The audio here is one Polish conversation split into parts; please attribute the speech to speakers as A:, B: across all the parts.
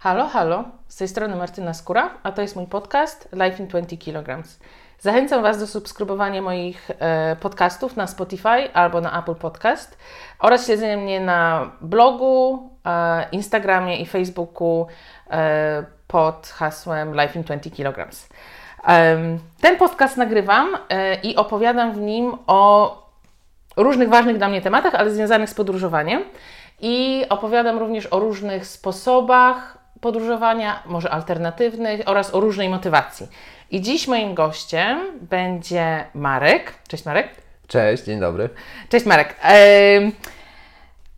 A: Halo, halo, z tej strony Martyna Skóra, a to jest mój podcast Life in 20 kg. Zachęcam Was do subskrybowania moich e, podcastów na Spotify albo na Apple Podcast oraz śledzenia mnie na blogu, e, Instagramie i Facebooku e, pod hasłem Life in 20 kg. Ten podcast nagrywam i opowiadam w nim o różnych ważnych dla mnie tematach, ale związanych z podróżowaniem. I opowiadam również o różnych sposobach podróżowania, może alternatywnych oraz o różnej motywacji. I dziś moim gościem będzie Marek. Cześć Marek.
B: Cześć, dzień dobry.
A: Cześć Marek.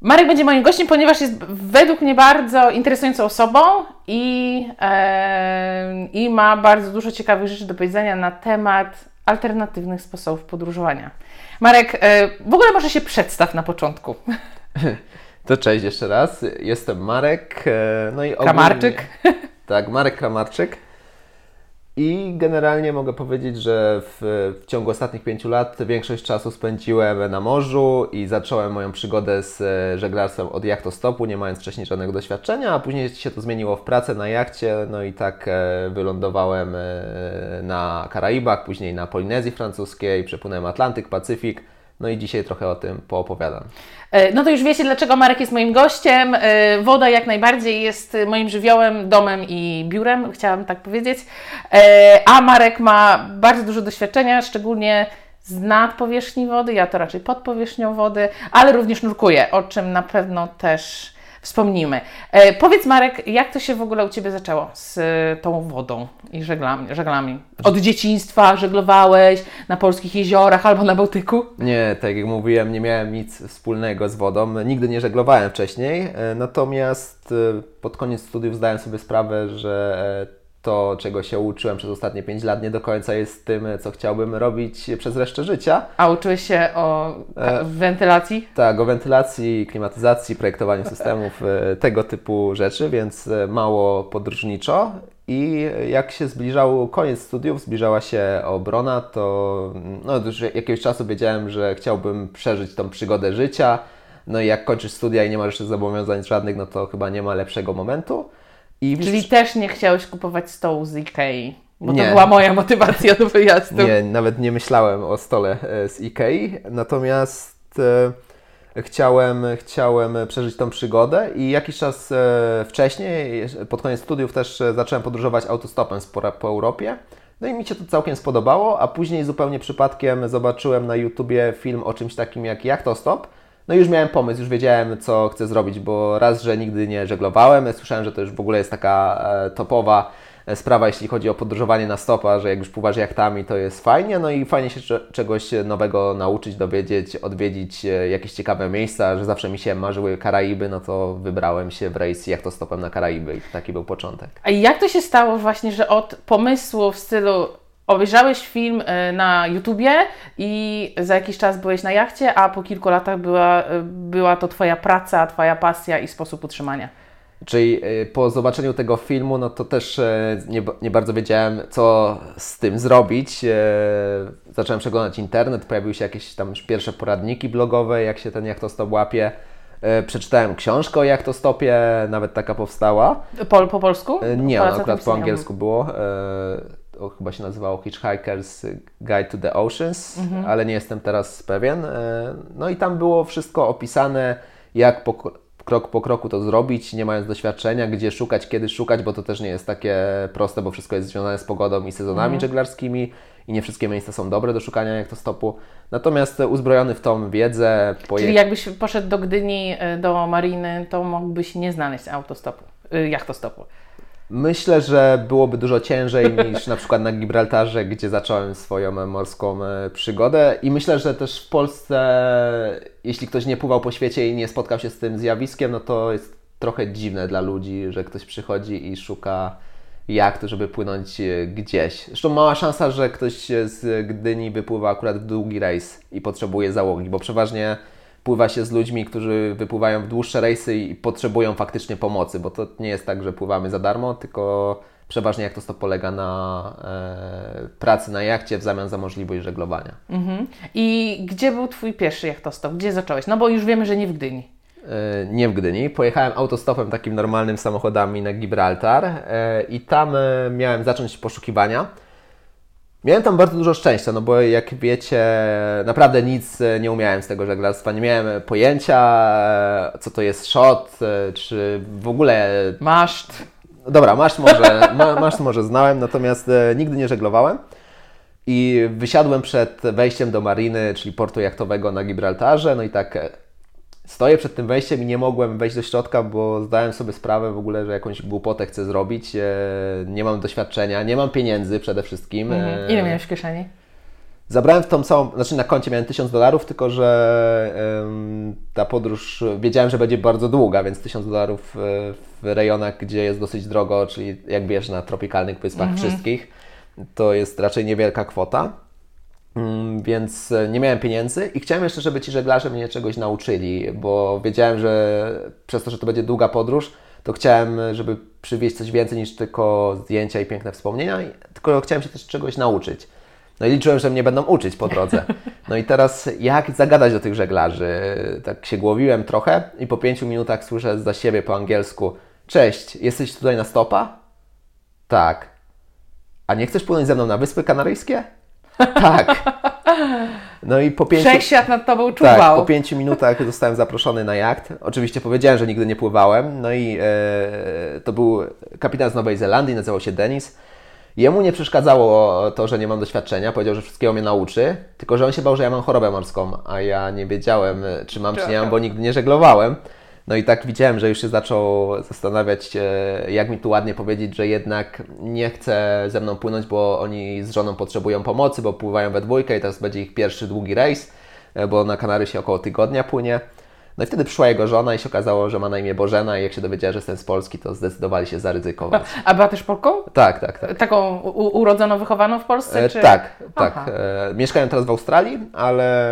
A: Marek będzie moim gościem, ponieważ jest według mnie bardzo interesującą osobą i, i ma bardzo dużo ciekawych rzeczy do powiedzenia na temat alternatywnych sposobów podróżowania. Marek, e, w ogóle może się przedstaw na początku.
B: To cześć jeszcze raz. Jestem Marek. E, no i
A: ogólnie, Kramarczyk.
B: Tak, Marek Kramarczyk. I generalnie mogę powiedzieć, że w, w, ciągu ostatnich pięciu lat większość czasu spędziłem na morzu i zacząłem moją przygodę z e, żeglarstwem od jachtostopu, nie mając wcześniej żadnego doświadczenia, a później się to zmieniło w pracę na jachcie, no i tak e, wylądowałem na Karaibach, później na Polinezji Francuskiej, przepłynąłem Atlantyk, Pacyfik. No i dzisiaj trochę o tym poopowiadam.
A: E, no to już wiecie, dlaczego Marek jest moim gościem. E, woda jak najbardziej jest moim żywiołem, domem i biurem, chciałam tak powiedzieć. E, a Marek ma bardzo dużo doświadczenia, szczególnie z nad powierzchni wody, ja to raczej pod powierzchnią wody, ale również nurkuje, o czym na pewno też wspomnimy. E, powiedz Marek, jak to się w ogóle u Ciebie zaczęło z e, tą wodą i żeglami? żeglami? Od dzieciństwa żeglowałeś na polskich jeziorach albo na Bałtyku?
B: Nie, tak jak mówiłem, nie miałem nic wspólnego z wodą. Nigdy nie żeglowałem wcześniej, e, natomiast e, pod koniec studiów zdałem sobie sprawę, że e, to, czego się uczyłem przez ostatnie 5 lat, nie do końca jest tym, co chciałbym robić przez resztę życia.
A: A uczyłeś się o e, wentylacji?
B: Tak, o wentylacji, klimatyzacji, projektowaniu systemów, e, tego typu rzeczy, więc e, mało podróżniczo. I jak się zbliżał koniec studiów, zbliżała się obrona, to no, już jakiegoś czasu wiedziałem, że chciałbym przeżyć tą przygodę życia. No i jak kończysz studia i nie masz jeszcze zobowiązań żadnych, no to chyba nie ma lepszego momentu.
A: I Czyli też nie chciałeś kupować stołu z Ikei? Bo nie. to była moja motywacja do wyjazdu.
B: Nie, nawet nie myślałem o stole e, z Ikei, natomiast e, chciałem, chciałem przeżyć tą przygodę i jakiś czas e, wcześniej, pod koniec studiów też e, zacząłem podróżować autostopem po, po Europie. No i mi się to całkiem spodobało, a później zupełnie przypadkiem zobaczyłem na YouTubie film o czymś takim jak Jachtostop, no już miałem pomysł, już wiedziałem, co chcę zrobić, bo raz, że nigdy nie żeglowałem, słyszałem, że to już w ogóle jest taka e, topowa e, sprawa, jeśli chodzi o podróżowanie na stopa, że jak już pływasz jachtami, to jest fajnie, no i fajnie się czegoś nowego nauczyć, dowiedzieć, odwiedzić e, jakieś ciekawe miejsca, że zawsze mi się marzyły Karaiby, no to wybrałem się w rejs jachtostopem na Karaiby i taki był początek.
A: A jak to się stało właśnie, że od pomysłu w stylu obejrzałeś film e, na YouTubie i za jakiś czas byłeś na jachcie, a po kilku latach była, e, była to Twoja praca, Twoja pasja i sposób utrzymania.
B: Czyli e, po zobaczeniu tego filmu, no to też nie, nie bardzo wiedziałem, co z tym zrobić. Zacząłem przeglądać internet, pojawiły się jakieś tam pierwsze poradniki blogowe, jak się ten jachtostop łapie. Przeczytałem książkę o jachtostopie, nawet taka powstała.
A: Po, po polsku?
B: Nie, ona akurat po angielsku było chyba się nazywało Hitchhiker's Guide to the Oceans, mhm. ale nie jestem teraz pewien. E, no i tam było wszystko opisane, jak po, krok po kroku to zrobić, nie mając doświadczenia, gdzie szukać, kiedy szukać, bo to też nie jest takie proste, bo wszystko jest związane z pogodą i sezonami mhm. żeglarskimi i nie wszystkie miejsca są dobre do szukania jak to stopu. Natomiast uzbrojony w tą wiedzę...
A: Poje... Czyli jakbyś poszedł do Gdyni, e, do mariny, to mógłbyś nie znaleźć autostopu, e, jachtostopu.
B: Myślę, że byłoby dużo ciężej niż na przykład na Gibraltarze, gdzie zacząłem swoją morską e, przygodę. I myślę, że też w Polsce, jeśli ktoś nie pływał po świecie i nie spotkał się z tym zjawiskiem, no to jest trochę dziwne dla ludzi, że ktoś przychodzi i szuka jacht, żeby płynąć e, gdzieś. Zresztą mała szansa, że ktoś z Gdyni wypływa akurat w długi rejs i potrzebuje załogi, bo przeważnie pływa się z ludźmi, którzy wypływają w dłuższe rejsy i potrzebują faktycznie pomocy, bo to nie jest tak, że pływamy za darmo, tylko przeważnie jak to to polega na e, pracy na jachcie w zamian za możliwość żeglowania.
A: Mhm. I gdzie był Twój pierwszy jachtostop? Gdzie zacząłeś? No bo już wiemy, że nie w Gdyni.
B: E, nie w Gdyni. Pojechałem autostopem takim normalnym samochodami na Gibraltar e, i tam e, miałem zacząć poszukiwania. Miałem tam bardzo dużo szczęścia, no bo jak wiecie, naprawdę nic nie umiałem z tego żeglarstwa. Nie miałem pojęcia, co to jest shot, czy w ogóle...
A: Maszt.
B: Dobra, maszt może, maszt może znałem, natomiast nigdy nie żeglowałem. I wysiadłem przed wejściem do mariny, czyli portu jachtowego na Gibraltarze, no i tak stoję przed tym wejściem i nie mogłem wejść do środka, bo zdałem sobie sprawę w ogóle, że jakąś głupotę chcę zrobić. E, nie mam doświadczenia, nie mam pieniędzy przede wszystkim.
A: Mhm. Ile miałeś w kieszeni?
B: Zabrałem w tą całą, znaczy na koncie miałem 1000 dolarów, tylko że ym, ta podróż wiedziałem, że będzie bardzo długa, więc 1000 dolarów e, w rejonach, gdzie jest dosyć drogo, czyli jak wiesz, na tropikalnych wyspach mhm. wszystkich, to jest raczej niewielka kwota. Mm, więc e, nie miałem pieniędzy i chciałem jeszcze, żeby ci żeglarze mnie czegoś nauczyli, bo wiedziałem, że przez to, że to będzie długa podróż, to chciałem, żeby przywieźć coś więcej niż tylko zdjęcia i piękne wspomnienia, tylko chciałem się też czegoś nauczyć. No i liczyłem, że mnie będą uczyć po drodze. No i teraz jak zagadać do tych żeglarzy? Tak się głowiłem trochę i po pięciu minutach słyszę za siebie po angielsku Cześć, jesteś tutaj na stopa? Tak. A nie chcesz płynąć ze mną na Wyspy Kanaryjskie? Tak.
A: No i po pięciu... Wszechświat nad Tobą czuwał.
B: Tak, po pięciu minutach zostałem zaproszony na jacht. Oczywiście powiedziałem, że nigdy nie pływałem. No i e, to był kapitan z Nowej Zelandii, nazywał się Denis. Jemu nie przeszkadzało to, że nie mam doświadczenia. Powiedział, że wszystkiego mnie nauczy. Tylko, że on się bał, że ja mam chorobę morską. A ja nie wiedziałem, czy mam, czy nie mam, bo nigdy nie żeglowałem. No i tak widziałem, że już się zaczął zastanawiać, e, jak mi tu ładnie powiedzieć, że jednak nie chce ze mną płynąć, bo oni z żoną potrzebują pomocy, bo pływają we dwójkę i teraz będzie ich pierwszy długi rejs, e, bo na Kanary się około tygodnia płynie. No i wtedy przyszła jego żona i się okazało, że ma na imię Bożena i jak się dowiedziała, że jestem z Polski, to zdecydowali się zaryzykować.
A: A była też Polką?
B: Tak, tak, tak.
A: Taką urodzoną, wychowaną w Polsce?
B: E, czy... Tak, tak. E, mieszkałem teraz w Australii, ale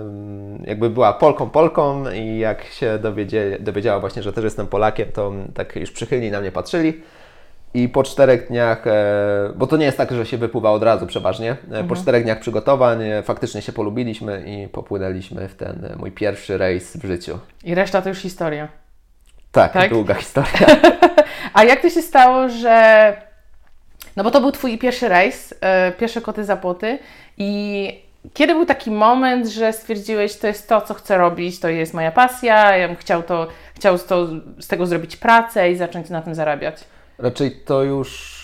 B: mm, jakby była Polką, Polką i jak się dowiedziała właśnie, że też jestem Polakiem, to tak już przychylniej na mnie patrzyli. I po czterech dniach, e, bo to nie jest tak, że się wypływa od razu przeważnie, e, mhm. po czterech dniach przygotowań e, faktycznie się polubiliśmy i popłynęliśmy w ten mój pierwszy rejs w życiu.
A: I reszta to już historia.
B: Tak, tak? długa historia.
A: A jak to się stało, że. No bo to był Twój pierwszy rejs, pierwsze koty za płoty i kiedy był taki moment, że stwierdziłeś, to jest to, co chcę robić, to jest moja pasja, ja bym chciał, to, chciał to, z tego zrobić pracę i zacząć na tym zarabiać?
B: Raczej to już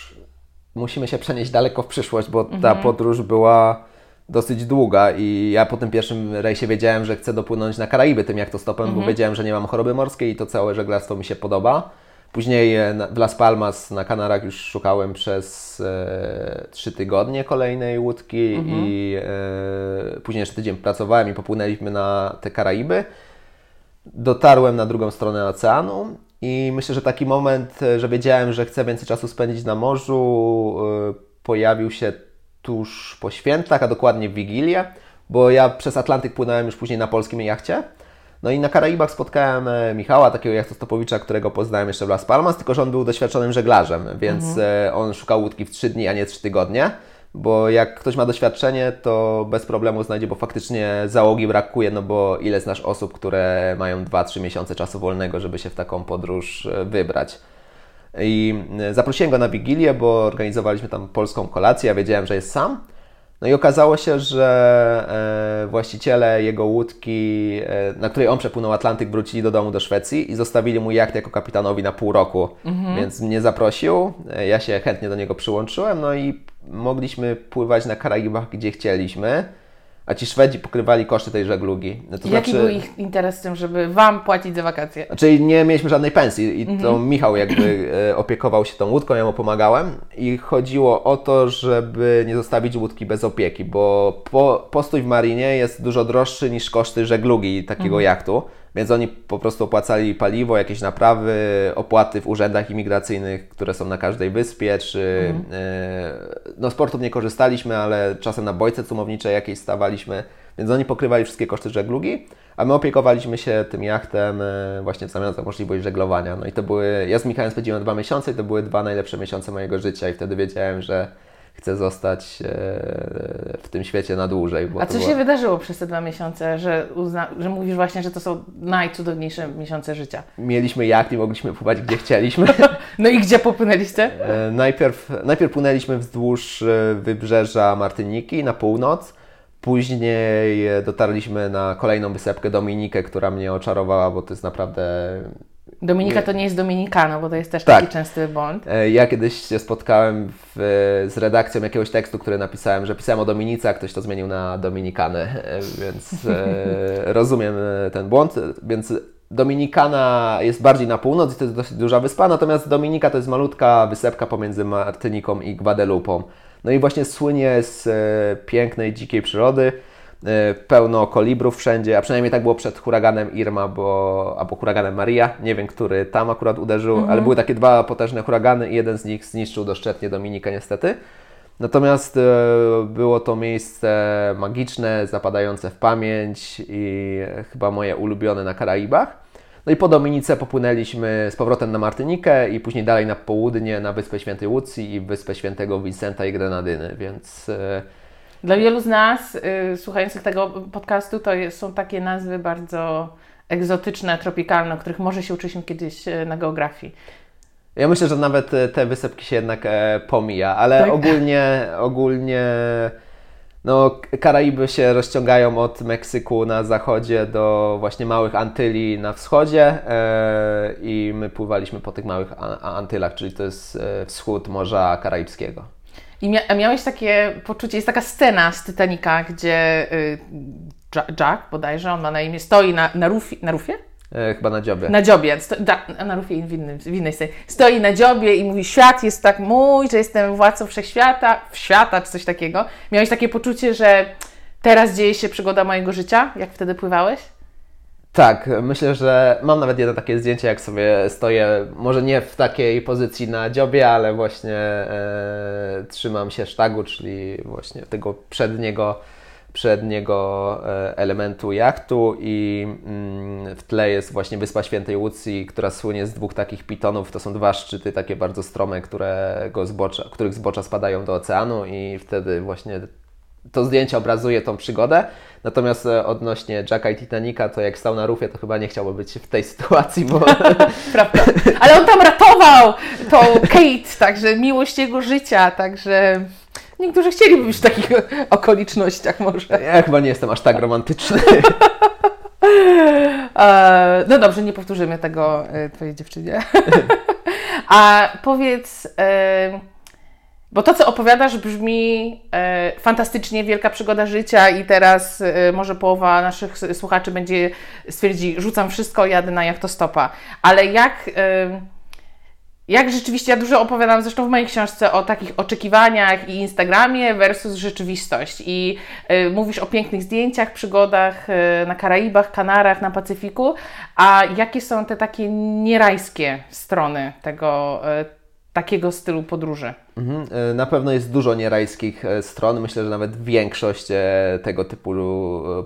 B: musimy się przenieść daleko w przyszłość, bo mhm. ta podróż była dosyć długa i ja po tym pierwszym rejsie wiedziałem, że chcę dopłynąć na Karaiby tym jak to stopem, mhm. bo wiedziałem, że nie mam choroby morskiej i to całe żeglarstwo mi się podoba. Później e, w Las Palmas na Kanarach już szukałem przez e, trzy tygodnie kolejnej łódki mhm. i e, później jeszcze tydzień pracowałem i popłynęliśmy na te Karaiby. Dotarłem na drugą stronę oceanu i myślę, że taki moment, e, że wiedziałem, że chcę więcej czasu spędzić na morzu, e, pojawił się tuż po świętach, a dokładnie w Wigilię, bo ja przez Atlantyk płynąłem już później na polskim jachcie. No i na Karaibach spotkałem e, Michała, takiego jachtostopowicza, którego poznałem jeszcze w Las Palmas, tylko że on był doświadczonym żeglarzem, więc mhm. on szukał łódki w 3 dni, a nie 3 tygodnie bo jak ktoś ma doświadczenie, to bez problemu znajdzie, bo faktycznie załogi brakuje, no bo ile znasz osób, które mają 2-3 miesiące czasu wolnego, żeby się w taką podróż e, wybrać. I e, zaprosiłem go na Wigilię, bo organizowaliśmy tam polską kolację, ja wiedziałem, że jest sam. No i okazało się, że e, właściciele jego łódki, e, na której on przepłynął Atlantyk, wrócili do domu do Szwecji i zostawili mu jacht jako kapitanowi na pół roku. Mhm. Więc mnie zaprosił, e, ja się chętnie do niego przyłączyłem, no i mogliśmy pływać na Karaibach, gdzie chcieliśmy a ci Szwedzi pokrywali koszty tej żeglugi.
A: No to Jaki znaczy, był ich interes z tym, żeby Wam płacić za wakacje?
B: Czyli nie mieliśmy żadnej pensji i to mhm. Michał jakby e, opiekował się tą łódką, ja mu pomagałem i chodziło o to, żeby nie zostawić łódki bez opieki, bo po, postój w marinie jest dużo droższy niż koszty żeglugi takiego mhm. jachtu. Więc oni po prostu opłacali paliwo, jakieś naprawy, opłaty w urzędach imigracyjnych, które są na każdej wyspie, czy mhm. y, no sportów nie korzystaliśmy, ale czasem na bojce cumownicze jakieś stawaliśmy, więc oni pokrywali wszystkie koszty żeglugi, a my opiekowaliśmy się tym jachtem y, właśnie w zamian za możliwość żeglowania. No i to były, ja z Michałem spędziłem dwa miesiące i to były dwa najlepsze miesiące mojego życia i wtedy wiedziałem, że chcę zostać e, w tym świecie na dłużej.
A: A co się wydarzyło przez te dwa miesiące, że, uzna, że mówisz właśnie, że to są najcudowniejsze miesiące życia?
B: Mieliśmy jak, nie mogliśmy pływać gdzie chcieliśmy.
A: no i gdzie popłynęliście?
B: E, najpierw, najpierw płynęliśmy wzdłuż e, wybrzeża Martyniki na północ. Później dotarliśmy na kolejną wysepkę Dominikę, która mnie oczarowała, bo to jest naprawdę
A: Dominika to nie jest Dominikano, bo to jest też tak. taki częsty błąd.
B: E, ja kiedyś się spotkałem w, z redakcją jakiegoś tekstu, który napisałem, że pisałem o Dominice, a ktoś to zmienił na Dominikanę, e, więc e, rozumiem ten błąd. Więc Dominikana jest bardziej na północ i to jest dosyć duża wyspa, natomiast Dominika to jest malutka wysepka pomiędzy Martyniką i Guadelupą. No i właśnie słynie z pięknej, dzikiej przyrody. Y, pełno kolibrów wszędzie, a przynajmniej tak było przed huraganem Irma bo, albo huraganem Maria, nie wiem, który tam akurat uderzył, mhm. ale były takie dwa potężne huragany i jeden z nich zniszczył doszczętnie Dominikę niestety. Natomiast y, było to miejsce magiczne, zapadające w pamięć i chyba moje ulubione na Karaibach. No i po Dominice popłynęliśmy z powrotem na Martynikę i później dalej na południe na Wyspę Świętej Łucji i Wyspę Świętego Vincenta i Grenadyny, więc
A: dla wielu z nas, y, słuchających tego podcastu, to jest, są takie nazwy bardzo egzotyczne, tropikalne, o których może się uczyliśmy kiedyś y, na geografii.
B: Ja myślę, że nawet y, te wysepki się jednak e, pomija, ale tak? ogólnie, ogólnie no, Karaiby się rozciągają od Meksyku na zachodzie do właśnie małych Antyli na wschodzie e, i my pływaliśmy po tych małych Antylach, czyli to jest e, wschód Morza Karaibskiego.
A: I mia miałeś takie poczucie, jest taka scena z Titanica, gdzie y, Jack bodajże, on ma na imię, stoi na, na, rufie, na rufie?
B: E, chyba na dziobie.
A: Na dziobie, sto, Jack, na rufie w, innym, w innej scenie. Stoi na dziobie i mówi, świat jest tak mój, że jestem władcą wszechświata, świata czy coś takiego. Miałeś takie poczucie, że teraz dzieje się przygoda mojego życia, jak wtedy pływałeś?
B: Tak, myślę, że mam nawet jedno takie zdjęcie, jak sobie stoję, może nie w takiej pozycji na dziobie, ale właśnie e, trzymam się sztagu, czyli właśnie tego przedniego, przedniego e, elementu jachtu i mm, w tle jest właśnie Wyspa Świętej Łucji, która słynie z dwóch takich pitonów. To są dwa szczyty takie bardzo strome, którego zbocza, których zbocza spadają do oceanu i wtedy właśnie to zdjęcie obrazuje tą przygodę. Natomiast e, odnośnie Jacka i Titanica, to jak stał na rufie, to chyba nie chciałby być w tej sytuacji, bo...
A: Prawda. Ale on tam ratował tą Kate, także miłość jego życia, także niektórzy chcieliby być w takich okolicznościach może.
B: Ja chyba nie jestem aż tak romantyczny.
A: E, no dobrze, nie powtórzymy tego e, Twojej dziewczynie. A powiedz... Bo to, co opowiadasz, brzmi e, fantastycznie, wielka przygoda życia, i teraz e, może połowa naszych słuchaczy będzie stwierdzi, rzucam wszystko, jadę na jachtostopa. Ale jak, e, jak rzeczywiście, ja dużo opowiadam zresztą w mojej książce o takich oczekiwaniach i Instagramie versus rzeczywistość. I e, mówisz o pięknych zdjęciach, przygodach e, na Karaibach, Kanarach, na Pacyfiku. A jakie są te takie nierajskie strony tego, e, takiego stylu podróży.
B: Mhm. E, na pewno jest dużo nierajskich e, stron. Myślę, że nawet większość e, tego typu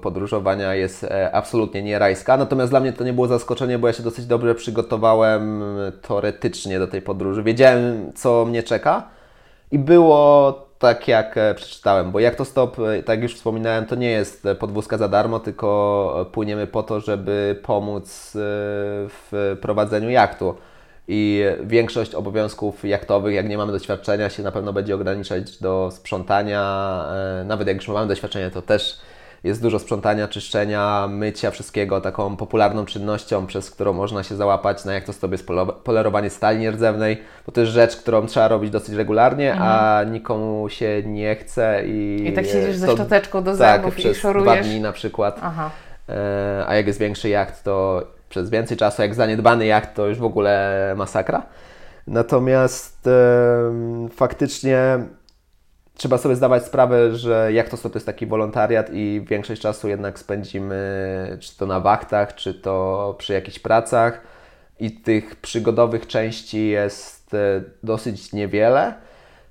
B: podróżowania jest absolutnie nierajska. Natomiast dla mnie to nie było zaskoczenie, bo ja się dosyć dobrze przygotowałem teoretycznie do tej podróży. Wiedziałem, co mnie czeka i było tak, jak przeczytałem, bo jak to stop, tak już wspominałem, to nie jest podwózka za darmo, tylko płyniemy po to, żeby pomóc w prowadzeniu jachtu i większość obowiązków jachtowych, jak nie mamy doświadczenia, się na pewno będzie ograniczać do sprzątania. E, nawet jak już mamy doświadczenie, to też jest dużo sprzątania, czyszczenia, mycia wszystkiego. Taką popularną czynnością, przez którą można się załapać na jak to sobie polerowanie stali nierdzewnej, bo to jest rzecz, którą trzeba robić dosyć regularnie, mhm. a nikomu się nie chce. I,
A: I tak siedzisz ze szczoteczką do tak, zębów
B: tak, i
A: szorujesz.
B: dwa dni na przykład. Aha. E, a jak jest większy jacht, to przez więcej czasu, jak zaniedbany jacht, to już w ogóle masakra. Natomiast e, faktycznie trzeba sobie zdawać sprawę, że jak to jest taki wolontariat i większość czasu jednak spędzimy czy to na wachtach, czy to przy jakichś pracach i tych przygodowych części jest e, dosyć niewiele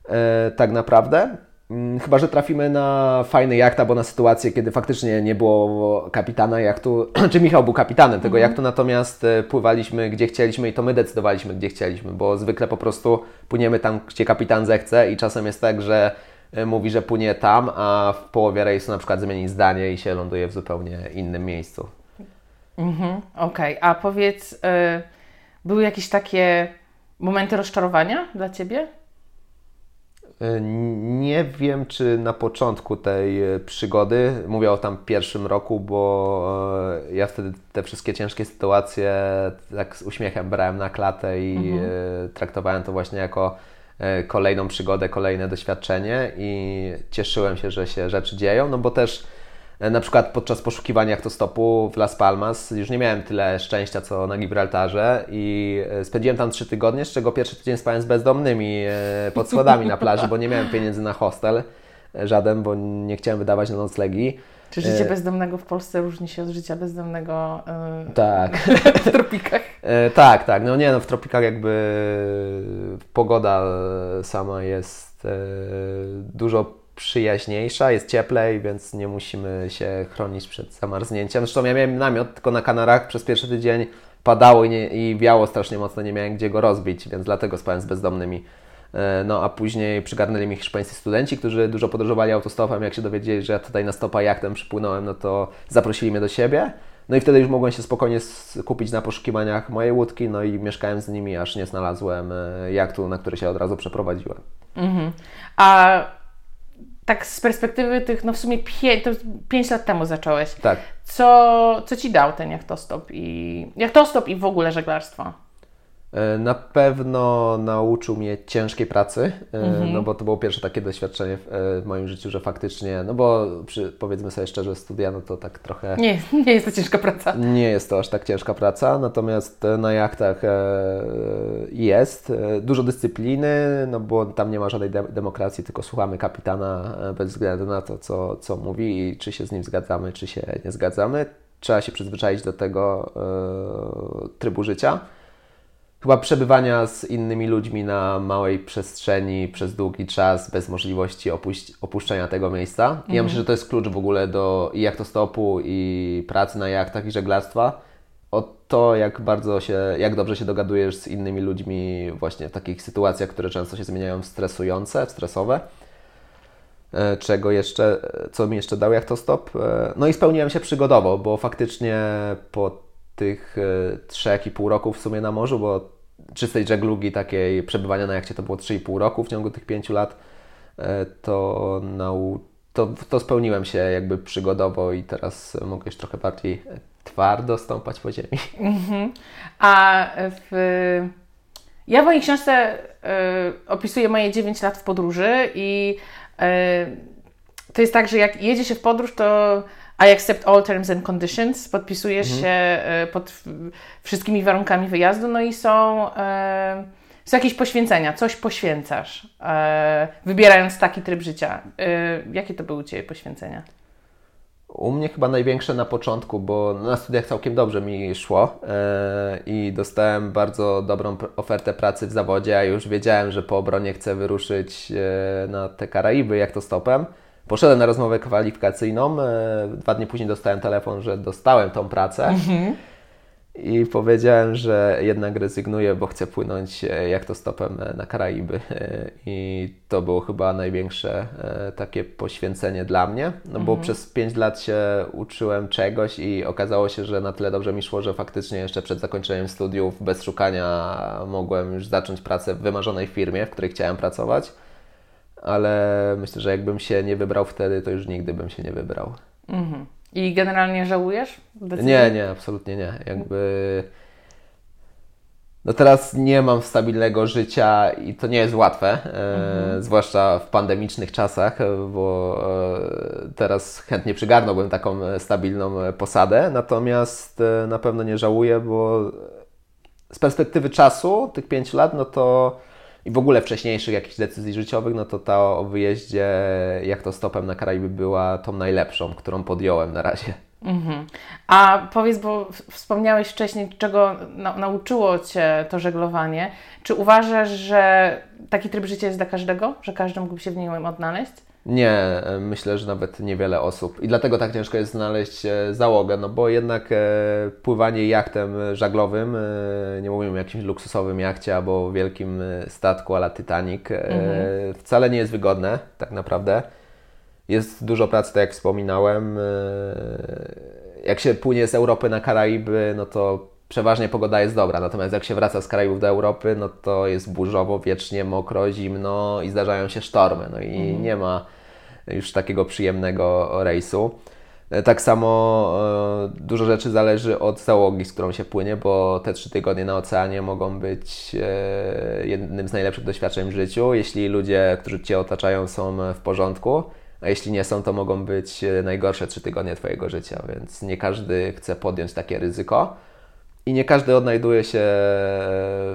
B: e, tak naprawdę. Mm, chyba, że trafimy na fajny jacht albo na sytuację, kiedy faktycznie nie było kapitana jachtu, czy Michał był kapitanem tego mhm. jachtu, natomiast e, pływaliśmy gdzie chcieliśmy i to my decydowaliśmy gdzie chcieliśmy, bo zwykle po prostu płyniemy tam, gdzie kapitan zechce i czasem jest tak, że e, mówi, że płynie tam, a w połowie rejsu na przykład zmieni zdanie i się ląduje w zupełnie innym miejscu.
A: Mhm, Okej, okay. a powiedz, y, były jakieś takie momenty rozczarowania dla Ciebie?
B: E, nie wiem, czy na początku tej e, przygody, mówię o tam pierwszym roku, bo e, ja wtedy te wszystkie ciężkie sytuacje tak z uśmiechem brałem na klatę i mhm. traktowałem to właśnie jako kolejną przygodę, kolejne doświadczenie i cieszyłem się, że się rzeczy dzieją, no bo też na przykład podczas poszukiwania stopu w Las Palmas już nie miałem tyle szczęścia co na Gibraltarze i e, spędziłem tam trzy tygodnie, z czego pierwszy tydzień spałem z bezdomnymi e, pod schodami na plaży, bo nie miałem pieniędzy na hostel żaden, bo nie chciałem wydawać na noclegi.
A: Czy życie bezdomnego w Polsce różni się od życia bezdomnego
B: yy, tak.
A: w tropikach?
B: tak, tak. No nie, no w tropikach jakby pogoda sama jest dużo przyjaźniejsza, jest cieplej, więc nie musimy się chronić przed zamarznięciem. Zresztą ja miałem namiot tylko na Kanarach przez pierwszy tydzień padało i, nie, i wiało strasznie mocno, nie miałem gdzie go rozbić, więc dlatego spałem z bezdomnymi. E, no a później przygarnęli mi hiszpańscy studenci, którzy dużo podróżowali autostopem. Jak się dowiedzieli, że ja tutaj na stopa jachtem przypłynąłem, no to zaprosili mnie do siebie. No i wtedy już mogłem się spokojnie skupić na poszukiwaniach mojej łódki, no i mieszkałem z nimi, aż nie znalazłem e, jachtu, na który się od razu przeprowadziłem. Mhm.
A: A tak z perspektywy tych, no w sumie pięć, to pięć lat temu zacząłeś.
B: Tak.
A: Co, co Ci dał ten jachtostop i jachtostop i w ogóle żeglarstwo?
B: E, na pewno nauczył mnie ciężkiej pracy, mm-hmm. no bo to było pierwsze takie doświadczenie w, w, moim życiu, że faktycznie, no bo przy, powiedzmy sobie szczerze, studia, no to tak trochę...
A: Nie, nie jest to ciężka praca.
B: Nie jest to aż tak ciężka praca, natomiast na jachtach jest dużo dyscypliny, no bo tam nie ma żadnej de- demokracji, tylko słuchamy kapitana bez względu na to, co, co mówi i czy się z nim zgadzamy, czy się nie zgadzamy. Trzeba się przyzwyczaić do tego trybu życia chyba przebywania z innymi ludźmi na małej przestrzeni przez długi czas, bez możliwości opuś- opuszczenia tego miejsca. Mhm. Ja myślę, że to jest klucz w ogóle do i jachtostopu, i pracy na jachtach, i żeglarstwa. O to, jak bardzo się, jak dobrze się dogadujesz z innymi ludźmi właśnie w takich sytuacjach, które często się zmieniają w stresujące, w stresowe. E, czego jeszcze, co mi jeszcze dał jachtostop? E, no i spełniłem się przygodowo, bo faktycznie po tych e, trzech i pół roku w sumie na morzu, bo czystej żeglugi takiej przebywania na jachcie to było 3,5 roku w ciągu tych pięciu lat, e, to, nau, to, to spełniłem się jakby przygodowo i teraz mogę już trochę bardziej twardo stąpać po ziemi. Mm-hmm.
A: A w... ja w mojej książce y, opisuję moje 9 lat w podróży i y, to jest tak, że jak jedzie się w podróż, to i accept all terms and conditions, podpisujesz mhm. się e, pod wszystkimi warunkami wyjazdu, no i są, e, są jakieś poświęcenia, coś poświęcasz, e, wybierając taki tryb życia. Jakie to były u Ciebie poświęcenia?
B: U mnie chyba największe na początku, bo na studiach całkiem dobrze mi szło i dostałem bardzo dobrą ofertę pracy w zawodzie, a już wiedziałem, że po obronie chcę wyruszyć na te Karaiby jak to stopem. Poszedłem na rozmowę kwalifikacyjną. E, dwa dni później dostałem telefon, że dostałem tą pracę. Mhm. I powiedziałem, że jednak rezygnuję, bo chcę płynąć e, jak to stopem e, na Karaiby. I to było chyba największe takie poświęcenie dla mnie, no bo mhm. przez 5 lat się uczyłem czegoś i okazało się, że na tyle dobrze mi szło, że faktycznie jeszcze przed zakończeniem studiów bez szukania mogłem już zacząć pracę w wymarzonej firmie, w której chciałem pracować ale myślę, że jakbym się nie wybrał wtedy, to już nigdy bym się nie wybrał. Mhm.
A: I generalnie żałujesz?
B: Decyzji? Nie, nie, absolutnie nie. Jakby. No teraz nie mam stabilnego życia i to nie jest łatwe, e, mhm. e, zwłaszcza w pandemicznych czasach, bo e, teraz chętnie przygarnąłbym taką stabilną posadę, natomiast e, na pewno nie żałuję, bo z perspektywy czasu, tych 5 lat, no to i w ogóle wcześniejszych jakichś decyzji życiowych, no to ta o wyjeździe jak to stopem na Karaiby była tą najlepszą, którą podjąłem na razie. Mhm.
A: A powiedz, bo wspomniałeś wcześniej, czego na, nauczyło Cię to żeglowanie. Czy uważasz, że taki tryb życia jest dla każdego? Że każdy mógłby się w nim odnaleźć?
B: Nie, e, myślę, że nawet niewiele osób. I dlatego tak ciężko jest znaleźć e, załogę, no bo jednak e, pływanie jachtem żaglowym, nie mówimy o jakimś luksusowym jachcie albo wielkim statku ala Titanic, mhm. wcale nie jest wygodne tak naprawdę. Jest dużo pracy, tak jak wspominałem. Jak się płynie z Europy na Karaiby, no to przeważnie pogoda jest dobra, natomiast jak się wraca z Karaibów do Europy, no to jest burzowo, wiecznie mokro, zimno i zdarzają się sztormy, no i mhm. nie ma już takiego przyjemnego rejsu. E, tak samo e, dużo rzeczy zależy od załogi, z którą się płynie, bo te trzy tygodnie na oceanie mogą być e, jednym z najlepszych doświadczeń w życiu, jeśli ludzie, którzy Cię otaczają są w porządku, a jeśli nie są, to mogą być najgorsze trzy tygodnie Twojego życia, więc nie każdy chce podjąć takie ryzyko. I nie każdy odnajduje się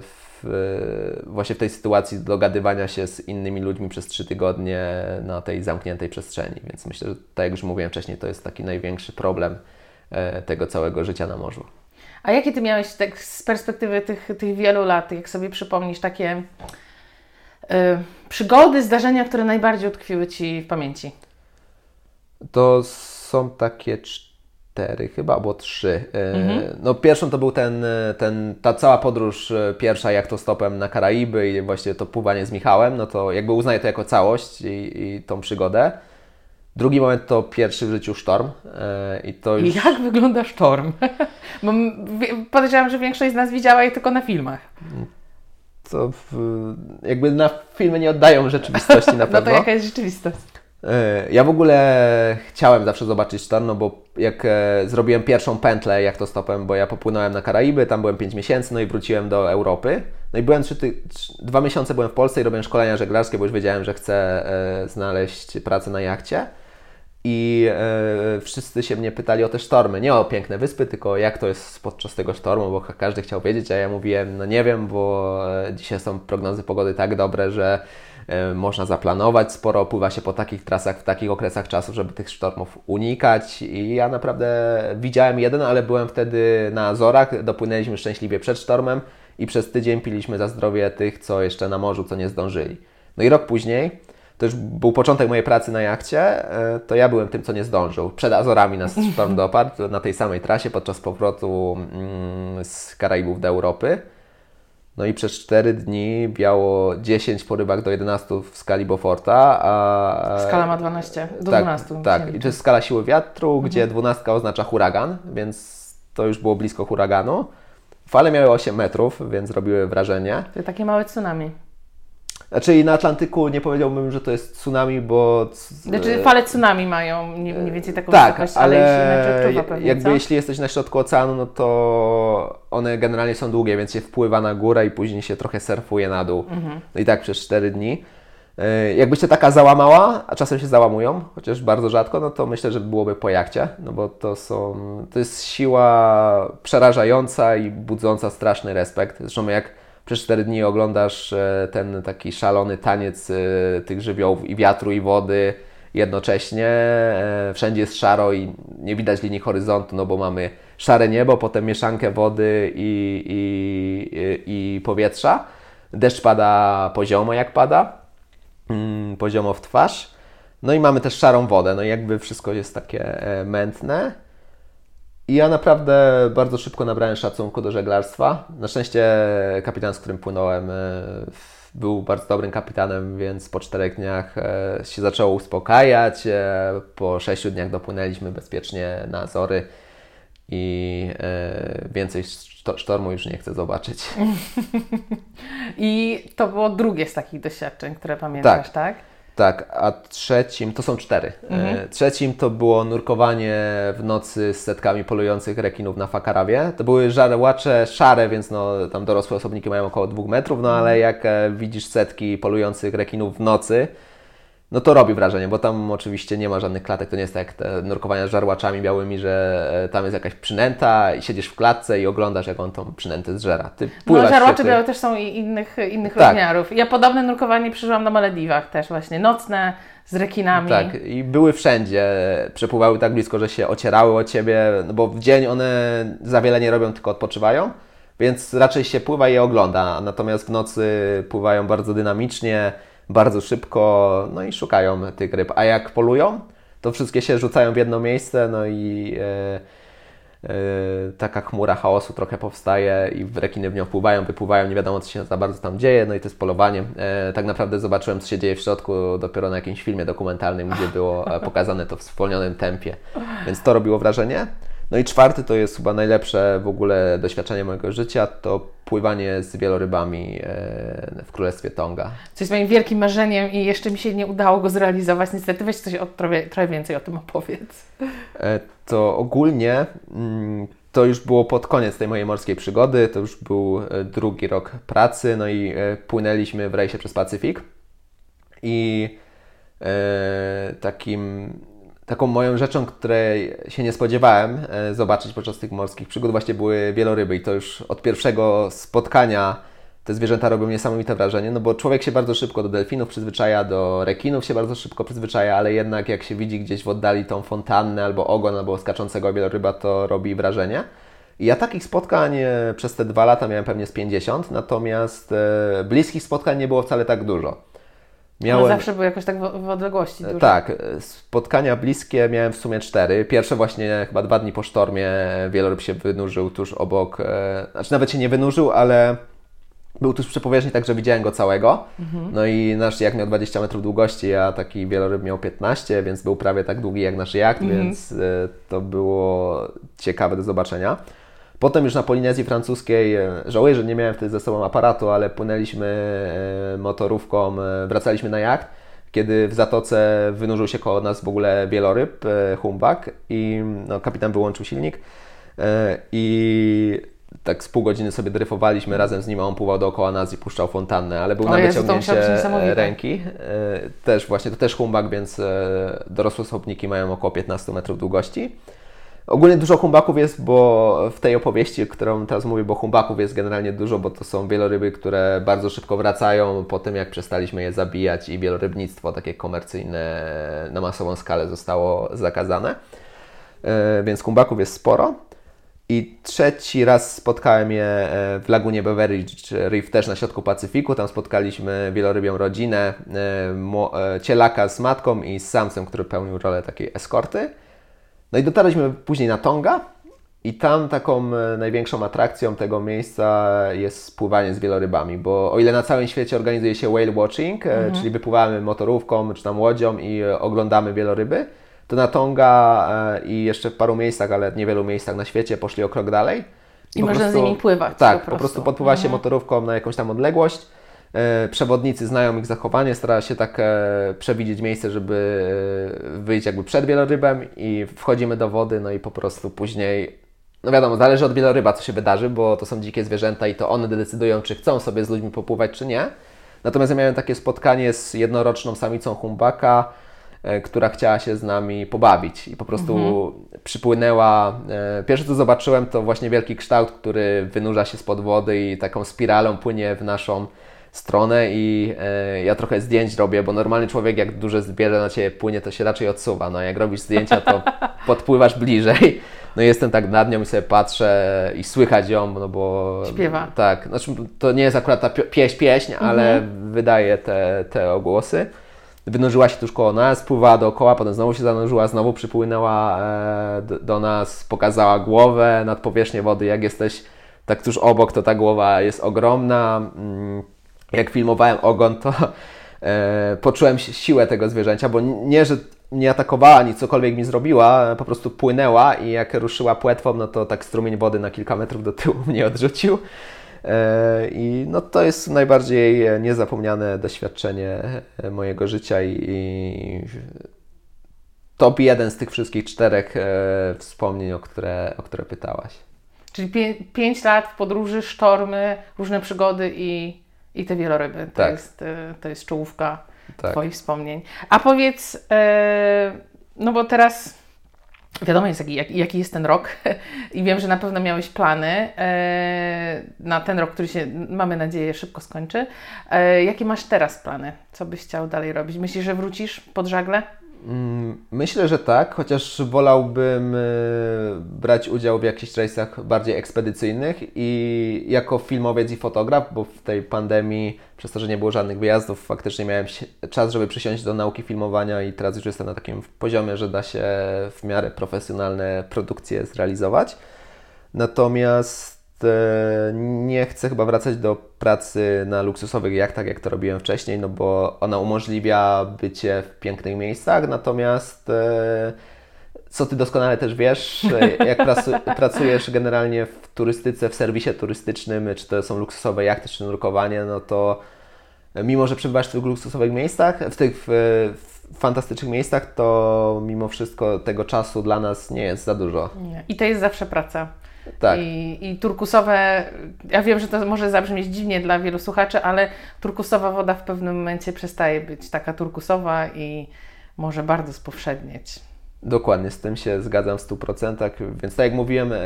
B: w, właśnie w tej sytuacji dogadywania się z innymi ludźmi przez trzy tygodnie na tej zamkniętej przestrzeni. Więc myślę, że tak jak już mówiłem wcześniej, to jest taki największy problem e, tego całego życia na morzu.
A: A jakie Ty miałeś tak z perspektywy tych, tych wielu lat, jak sobie przypomnisz takie y, przygody, zdarzenia, które najbardziej utkwiły Ci w pamięci?
B: To są takie cztery chyba, albo trzy. E, mhm. No pierwszą to był ten, ten, ta cała podróż e, pierwsza jak to stopem na Karaiby i właśnie to pływanie z Michałem, no to jakby uznaję to jako całość i, i tą przygodę. Drugi moment to pierwszy w życiu sztorm.
A: E, I to już... Jak wygląda sztorm? Bo podejrzewam, że większość z nas widziała je tylko na filmach.
B: To w, jakby na filmy nie oddają rzeczywistości na pewno.
A: no to jaka jest rzeczywistość?
B: E, ja w ogóle chciałem zawsze zobaczyć sztorm, no bo jak e, zrobiłem pierwszą pętlę jak to stopem, bo ja popłynąłem na Karaiby, tam byłem 5 miesięcy, no i wróciłem do Europy. No i byłem trzy, ty, dwa miesiące byłem w Polsce i robiłem szkolenia żeglarskie, bo już wiedziałem, że chcę e, znaleźć pracę na jachcie. I wszyscy się mnie pytali o te sztormy, nie o piękne wyspy, tylko jak to jest podczas tego sztormu, bo każdy chciał wiedzieć, a ja mówiłem, no nie wiem, bo dzisiaj są prognozy pogody tak dobre, że można zaplanować, sporo opływa się po takich trasach w takich okresach czasu, żeby tych sztormów unikać i ja naprawdę widziałem jeden, ale byłem wtedy na Azorach, dopłynęliśmy szczęśliwie przed sztormem i przez tydzień piliśmy za zdrowie tych, co jeszcze na morzu, co nie zdążyli. No i rok później, to już był początek mojej pracy na jachcie, e, to ja byłem tym, co nie zdążył. Przed Azorami nas sztorm dopadł na tej samej trasie podczas powrotu mm, z Karaibów do Europy. No i przez 4 dni biało 10 po rybach do 11 w skali Beauforta. A...
A: Skala ma 12 do
B: tak,
A: 12.
B: Tak, i to jest skala siły wiatru, mhm. gdzie 12 oznacza huragan, więc to już było blisko huraganu. Fale miały 8 metrów, więc robiły wrażenie.
A: To takie małe tsunami.
B: Znaczy na Atlantyku nie powiedziałbym, że to jest tsunami, bo...
A: Znaczy fale tsunami mają mniej więcej taką tak, wysokość, ale, ale jeśli pewnie,
B: jakby co? jeśli jesteś na środku oceanu, no to one generalnie są długie, więc się wpływa na górę i później się trochę surfuje na dół. Mhm. No i tak przez 4 dni. E, jakby się taka załamała, a czasem się załamują, chociaż bardzo rzadko, no to myślę, że byłoby po jachcie, no bo to są, to jest siła przerażająca i budząca straszny respekt. Zresztą jak przez 4 dni oglądasz e, ten taki szalony taniec e, tych żywiołów i wiatru i wody jednocześnie. E, wszędzie jest szaro i nie widać linii horyzontu, no bo mamy szare niebo, potem mieszankę wody i, i, i powietrza. Deszcz pada poziomo jak pada, mm, poziomo w twarz. No i mamy też szarą wodę, no i jakby wszystko jest takie mętne. I ja naprawdę bardzo szybko nabrałem szacunku do żeglarstwa. Na szczęście kapitan, z którym płynąłem, e, był bardzo dobrym kapitanem, więc po czterech dniach e, się zaczęło uspokajać. E, po sześciu dniach dopłynęliśmy bezpiecznie na Azory i więcej sztormu już nie chcę zobaczyć.
A: I to było drugie z takich doświadczeń, które pamiętasz, tak? tak?
B: Tak, a trzecim, to są cztery. Mhm. E, trzecim to było nurkowanie w nocy z setkami polujących rekinów na Fakarawie. To były żarłacze szare, więc no, tam dorosłe osobniki mają około dwóch metrów, no ale jak e, widzisz setki polujących rekinów w nocy, no to robi wrażenie, bo tam oczywiście nie ma żadnych klatek, to nie jest tak jak te nurkowania z żarłaczami białymi, że e, tam jest jakaś przynęta i siedzisz w klatce i oglądasz, jak on tą przynętę zżera.
A: Ty no żarłacze białe też są innych, innych tak. rozmiarów. Ja podobne nurkowanie przeżyłam na Malediwach też właśnie, nocne, z rekinami.
B: Tak, i były wszędzie, przepływały tak blisko, że się ocierały o Ciebie, no bo w dzień one za wiele nie robią, tylko odpoczywają, więc raczej się pływa i je ogląda, natomiast w nocy pływają bardzo dynamicznie, bardzo szybko, no i szukają tych ryb. A jak polują, to wszystkie się rzucają w jedno miejsce, no i e, e, taka chmura chaosu trochę powstaje i rekiny w nią wpływają, wypływają, nie wiadomo co się za bardzo tam dzieje, no i to jest polowanie. E, tak naprawdę zobaczyłem, co się dzieje w środku dopiero na jakimś filmie dokumentalnym, gdzie było pokazane to w zwolnionym tempie, więc to robiło wrażenie. No i czwarty to jest chyba najlepsze w ogóle doświadczenie mojego życia, to pływanie z wielorybami e, w Królestwie Tonga.
A: Co jest moim wielkim marzeniem i jeszcze mi się nie udało go zrealizować. Niestety weź coś od, trochę, trochę więcej o tym opowiedz.
B: E, to ogólnie mm, to już było pod koniec tej mojej morskiej przygody, to już był e, drugi rok pracy, no i płynęliśmy w rejsie przez Pacyfik i takim taką moją rzeczą, której się nie spodziewałem e, zobaczyć podczas tych morskich przygód, właśnie były wieloryby i to już od pierwszego spotkania te zwierzęta robią niesamowite wrażenie, no bo człowiek się bardzo szybko do delfinów przyzwyczaja, do rekinów się bardzo szybko przyzwyczaja, ale jednak jak się widzi gdzieś w oddali tą fontannę albo ogon, albo skaczącego wieloryba, to robi wrażenie. I ja takich spotkań e, przez te dwa lata miałem pewnie z 50, natomiast e, bliskich spotkań nie było wcale tak dużo.
A: Miałem... One zawsze były jakoś tak w, w odległości. Duże.
B: Tak, spotkania bliskie miałem w sumie cztery. Pierwsze właśnie chyba dwa dni po sztormie wieloryb się wynurzył tuż obok, e, znaczy nawet się nie wynurzył, ale był tuż przy powierzchni, także widziałem go całego. Mhm. No i nasz jak miał 20 metrów długości, a taki wieloryb miał 15, więc był prawie tak długi jak nasz jacht, mhm. więc e, to było ciekawe do zobaczenia. Potem już na Polinezji Francuskiej, e, żałuję, że nie miałem wtedy ze sobą aparatu, ale płynęliśmy e, motorówką, e, wracaliśmy na jacht, kiedy w zatoce wynurzył się koło nas w ogóle wieloryb, humbak i no, kapitan wyłączył silnik i tak z pół godziny sobie dryfowaliśmy razem z nim, a on pływał dookoła nas i puszczał fontannę, ale był o na Jezu, wyciągnięcie ręki. Też właśnie, to też humbak, więc dorosłe sobniki mają około 15 metrów długości. Ogólnie dużo humbaków jest, bo w tej opowieści, którą teraz mówię, bo humbaków jest generalnie dużo, bo to są wieloryby, które bardzo szybko wracają po tym, jak przestaliśmy je zabijać i wielorybnictwo takie komercyjne na masową skalę zostało zakazane. E, więc humbaków jest sporo. I trzeci raz spotkałem je e, w lagunie Beveridge Reef, też na środku Pacyfiku. Tam spotkaliśmy wielorybią rodzinę, e, cielaka z matką i z samcem, który pełnił rolę takiej eskorty. No i dotarliśmy później na Tonga i tam taką e, największą atrakcją tego miejsca jest spływanie z wielorybami, bo o ile na całym świecie organizuje się whale watching, e, mhm. czyli wypływamy motorówką czy tam łodzią i e, oglądamy wieloryby, to na Tonga i jeszcze w paru miejscach, ale niewielu miejscach na świecie poszli o krok dalej.
A: I można prostu, z nimi pływać.
B: Tak, po prostu, po prostu podpływa mhm. się motorówką na jakąś tam odległość przewodnicy znają ich zachowanie, stara się tak e, przewidzieć miejsce, żeby e, wyjść jakby przed wielorybem i wchodzimy do wody, no i po prostu później, no wiadomo, zależy od wieloryba, co się wydarzy, bo to są dzikie zwierzęta i to one decydują, czy chcą sobie z ludźmi popływać, czy nie. Natomiast ja miałem takie spotkanie z jednoroczną samicą humbaka, która chciała się z nami pobawić i po prostu mhm. przypłynęła. Pierwsze co zobaczyłem to właśnie wielki kształt, który wynurza się spod wody i taką spiralą płynie w naszą stronę i e, ja trochę zdjęć robię, bo normalny człowiek jak duże zbierze na Ciebie płynie, to się raczej odsuwa. No jak robisz zdjęcia, to podpływasz bliżej. No i jestem tak nad nią i sobie patrzę i słychać ją, no bo...
A: Śpiewa.
B: Tak, znaczy to nie jest akurat ta pieśń, pieśń, mhm. ale wydaje te, te ogłosy. Wynurzyła się tuż koło nas, pływała dookoła, potem znowu się zanurzyła, znowu przypłynęła e, do, do nas, pokazała głowę nad powierzchnię wody. Jak jesteś tak tuż obok, to ta głowa jest ogromna. Mm, jak filmowałem ogon, to e, poczułem siłę tego zwierzęcia, bo nie, że nie atakowała, ani cokolwiek mi zrobiła, po prostu płynęła i jak ruszyła płetwą, no to tak strumień wody na kilka metrów do tyłu mnie odrzucił. E, I no to jest najbardziej niezapomniane doświadczenie e, mojego życia i, i top jeden z tych wszystkich czterech e, wspomnień, o które, o które pytałaś.
A: Czyli pię pięć lat w podróży, sztormy, różne przygody i i te wieloryby. To, tak. jest, e, to jest czołówka tak. Twoich wspomnień. A powiedz, e, no bo teraz wiadomo jest, jaki, jaki jest ten rok i wiem, że na pewno miałeś plany e, na ten rok, który się, mamy nadzieję, szybko skończy. Jakie masz teraz plany? Co byś chciał dalej robić? Myślisz, że wrócisz pod żagle?
B: Mm, myślę, że tak, chociaż wolałbym e, brać udział w jakichś rejsach bardziej ekspedycyjnych i jako filmowiec i fotograf, bo w tej pandemii, przez to, że nie było żadnych wyjazdów, faktycznie miałem czas, żeby przysiąść do nauki filmowania i teraz już jestem na takim poziomie, że da się w miarę profesjonalne produkcje zrealizować. Natomiast nie chcę chyba wracać do pracy na luksusowych jachtach, jak to robiłem wcześniej, no bo ona umożliwia bycie w pięknych miejscach, natomiast e, co Ty doskonale też wiesz, e, jak pracujesz generalnie w turystyce, w serwisie turystycznym, czy to są luksusowe jachty, czy nurkowanie, no to mimo, że przebywasz w tych luksusowych miejscach, w tych w, fantastycznych miejscach, to mimo wszystko tego czasu dla nas nie jest za dużo.
A: I to jest zawsze praca.
B: Tak.
A: I, I turkusowe, ja wiem, że to może zabrzmieć dziwnie dla wielu słuchaczy, ale turkusowa woda w pewnym momencie przestaje być taka turkusowa i może bardzo spowszednieć.
B: Dokładnie, z tym się zgadzam w 100%. Więc tak jak mówiłem, e,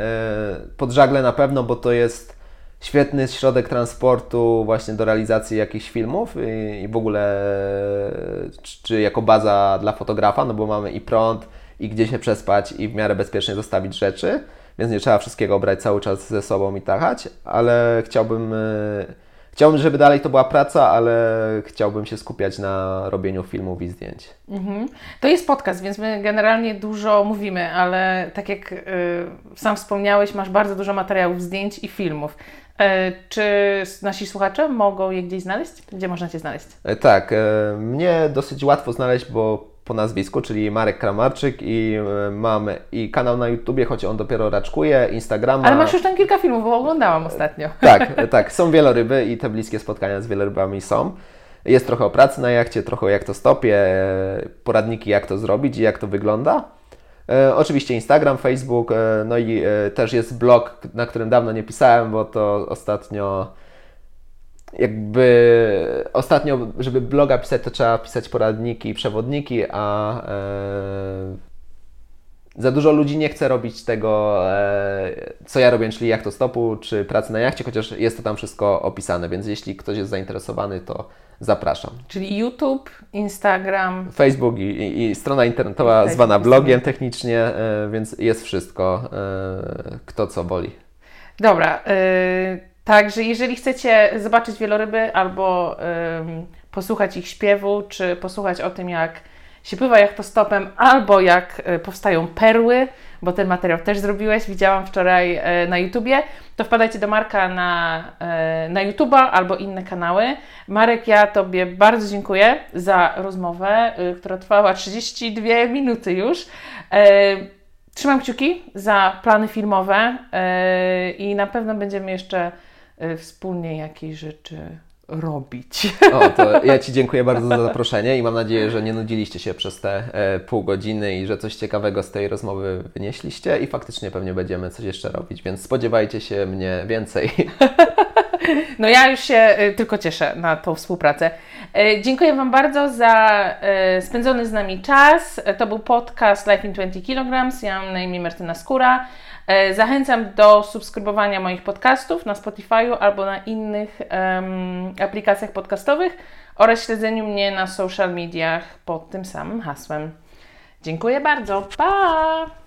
B: pod żagle na pewno, bo to jest świetny środek transportu właśnie do realizacji jakichś filmów i, i w ogóle czy, czy, jako baza dla fotografa, no bo mamy i prąd, i gdzie się przespać, i w miarę bezpiecznie zostawić rzeczy więc nie trzeba wszystkiego brać cały czas ze sobą i tachać, ale chciałbym, e, chciałbym, żeby dalej to była praca, ale chciałbym się skupiać na robieniu filmów i zdjęć.
A: Mhm. To jest podcast, więc my generalnie dużo mówimy, ale tak jak y, sam wspomniałeś, masz bardzo dużo materiałów zdjęć i filmów. E, czy nasi słuchacze mogą je gdzieś znaleźć? Gdzie można Cię znaleźć?
B: Tak, mnie dosyć łatwo znaleźć, bo po nazwisku, czyli Marek Kramarczyk i e, mam i kanał na YouTubie, choć on dopiero raczkuje, Instagrama.
A: Ale masz już tam kilka filmów, bo oglądałam ostatnio.
B: Tak, tak, są wieloryby i te bliskie spotkania z wielorybami są. Jest trochę o pracy na jachcie, trochę o jak to stopie, e, poradniki jak to zrobić i jak to wygląda. E, oczywiście Instagram, Facebook, e, no i e, też jest blog, na którym dawno nie pisałem, bo to ostatnio jakby ostatnio, żeby bloga pisać, to trzeba pisać poradniki i przewodniki, a e, za dużo ludzi nie chce robić tego, e, co ja robię, czyli jak to stopu, czy pracy na jachcie, chociaż jest to tam wszystko opisane, więc jeśli ktoś jest zainteresowany, to zapraszam.
A: Czyli YouTube, Instagram,
B: Facebook i, i, i strona internetowa Facebook zwana blogiem technicznie, e, więc jest wszystko, e, kto co woli.
A: Dobra. Y Także jeżeli chcecie zobaczyć wieloryby albo ym, posłuchać ich śpiewu, czy posłuchać o tym, jak się pływa jachtostopem, albo jak y, powstają perły, bo ten materiał też zrobiłeś, widziałam wczoraj y, na YouTubie, to wpadajcie do Marka na, y, na YouTuba albo inne kanały. Marek, ja Tobie bardzo dziękuję za rozmowę, która trwała 32 minuty już. Trzymam kciuki za plany filmowe i na pewno będziemy jeszcze wspólnie jakieś rzeczy robić.
B: O, to ja Ci dziękuję bardzo za zaproszenie i mam nadzieję, że nie nudziliście się przez te e, pół godziny i że coś ciekawego z tej rozmowy wynieśliście i faktycznie pewnie będziemy coś jeszcze robić, więc spodziewajcie się mnie więcej.
A: No ja już się y, tylko cieszę na tą współpracę. E, dziękuję Wam bardzo za e, spędzony z nami czas. To był podcast Life in 20 kg. Ja mam na imię Martyna Skóra. E, zachęcam do subskrybowania moich podcastów na Spotify albo na innych um, aplikacjach podcastowych oraz śledzeniu mnie na social mediach pod tym samym hasłem. Dziękuję bardzo. Pa!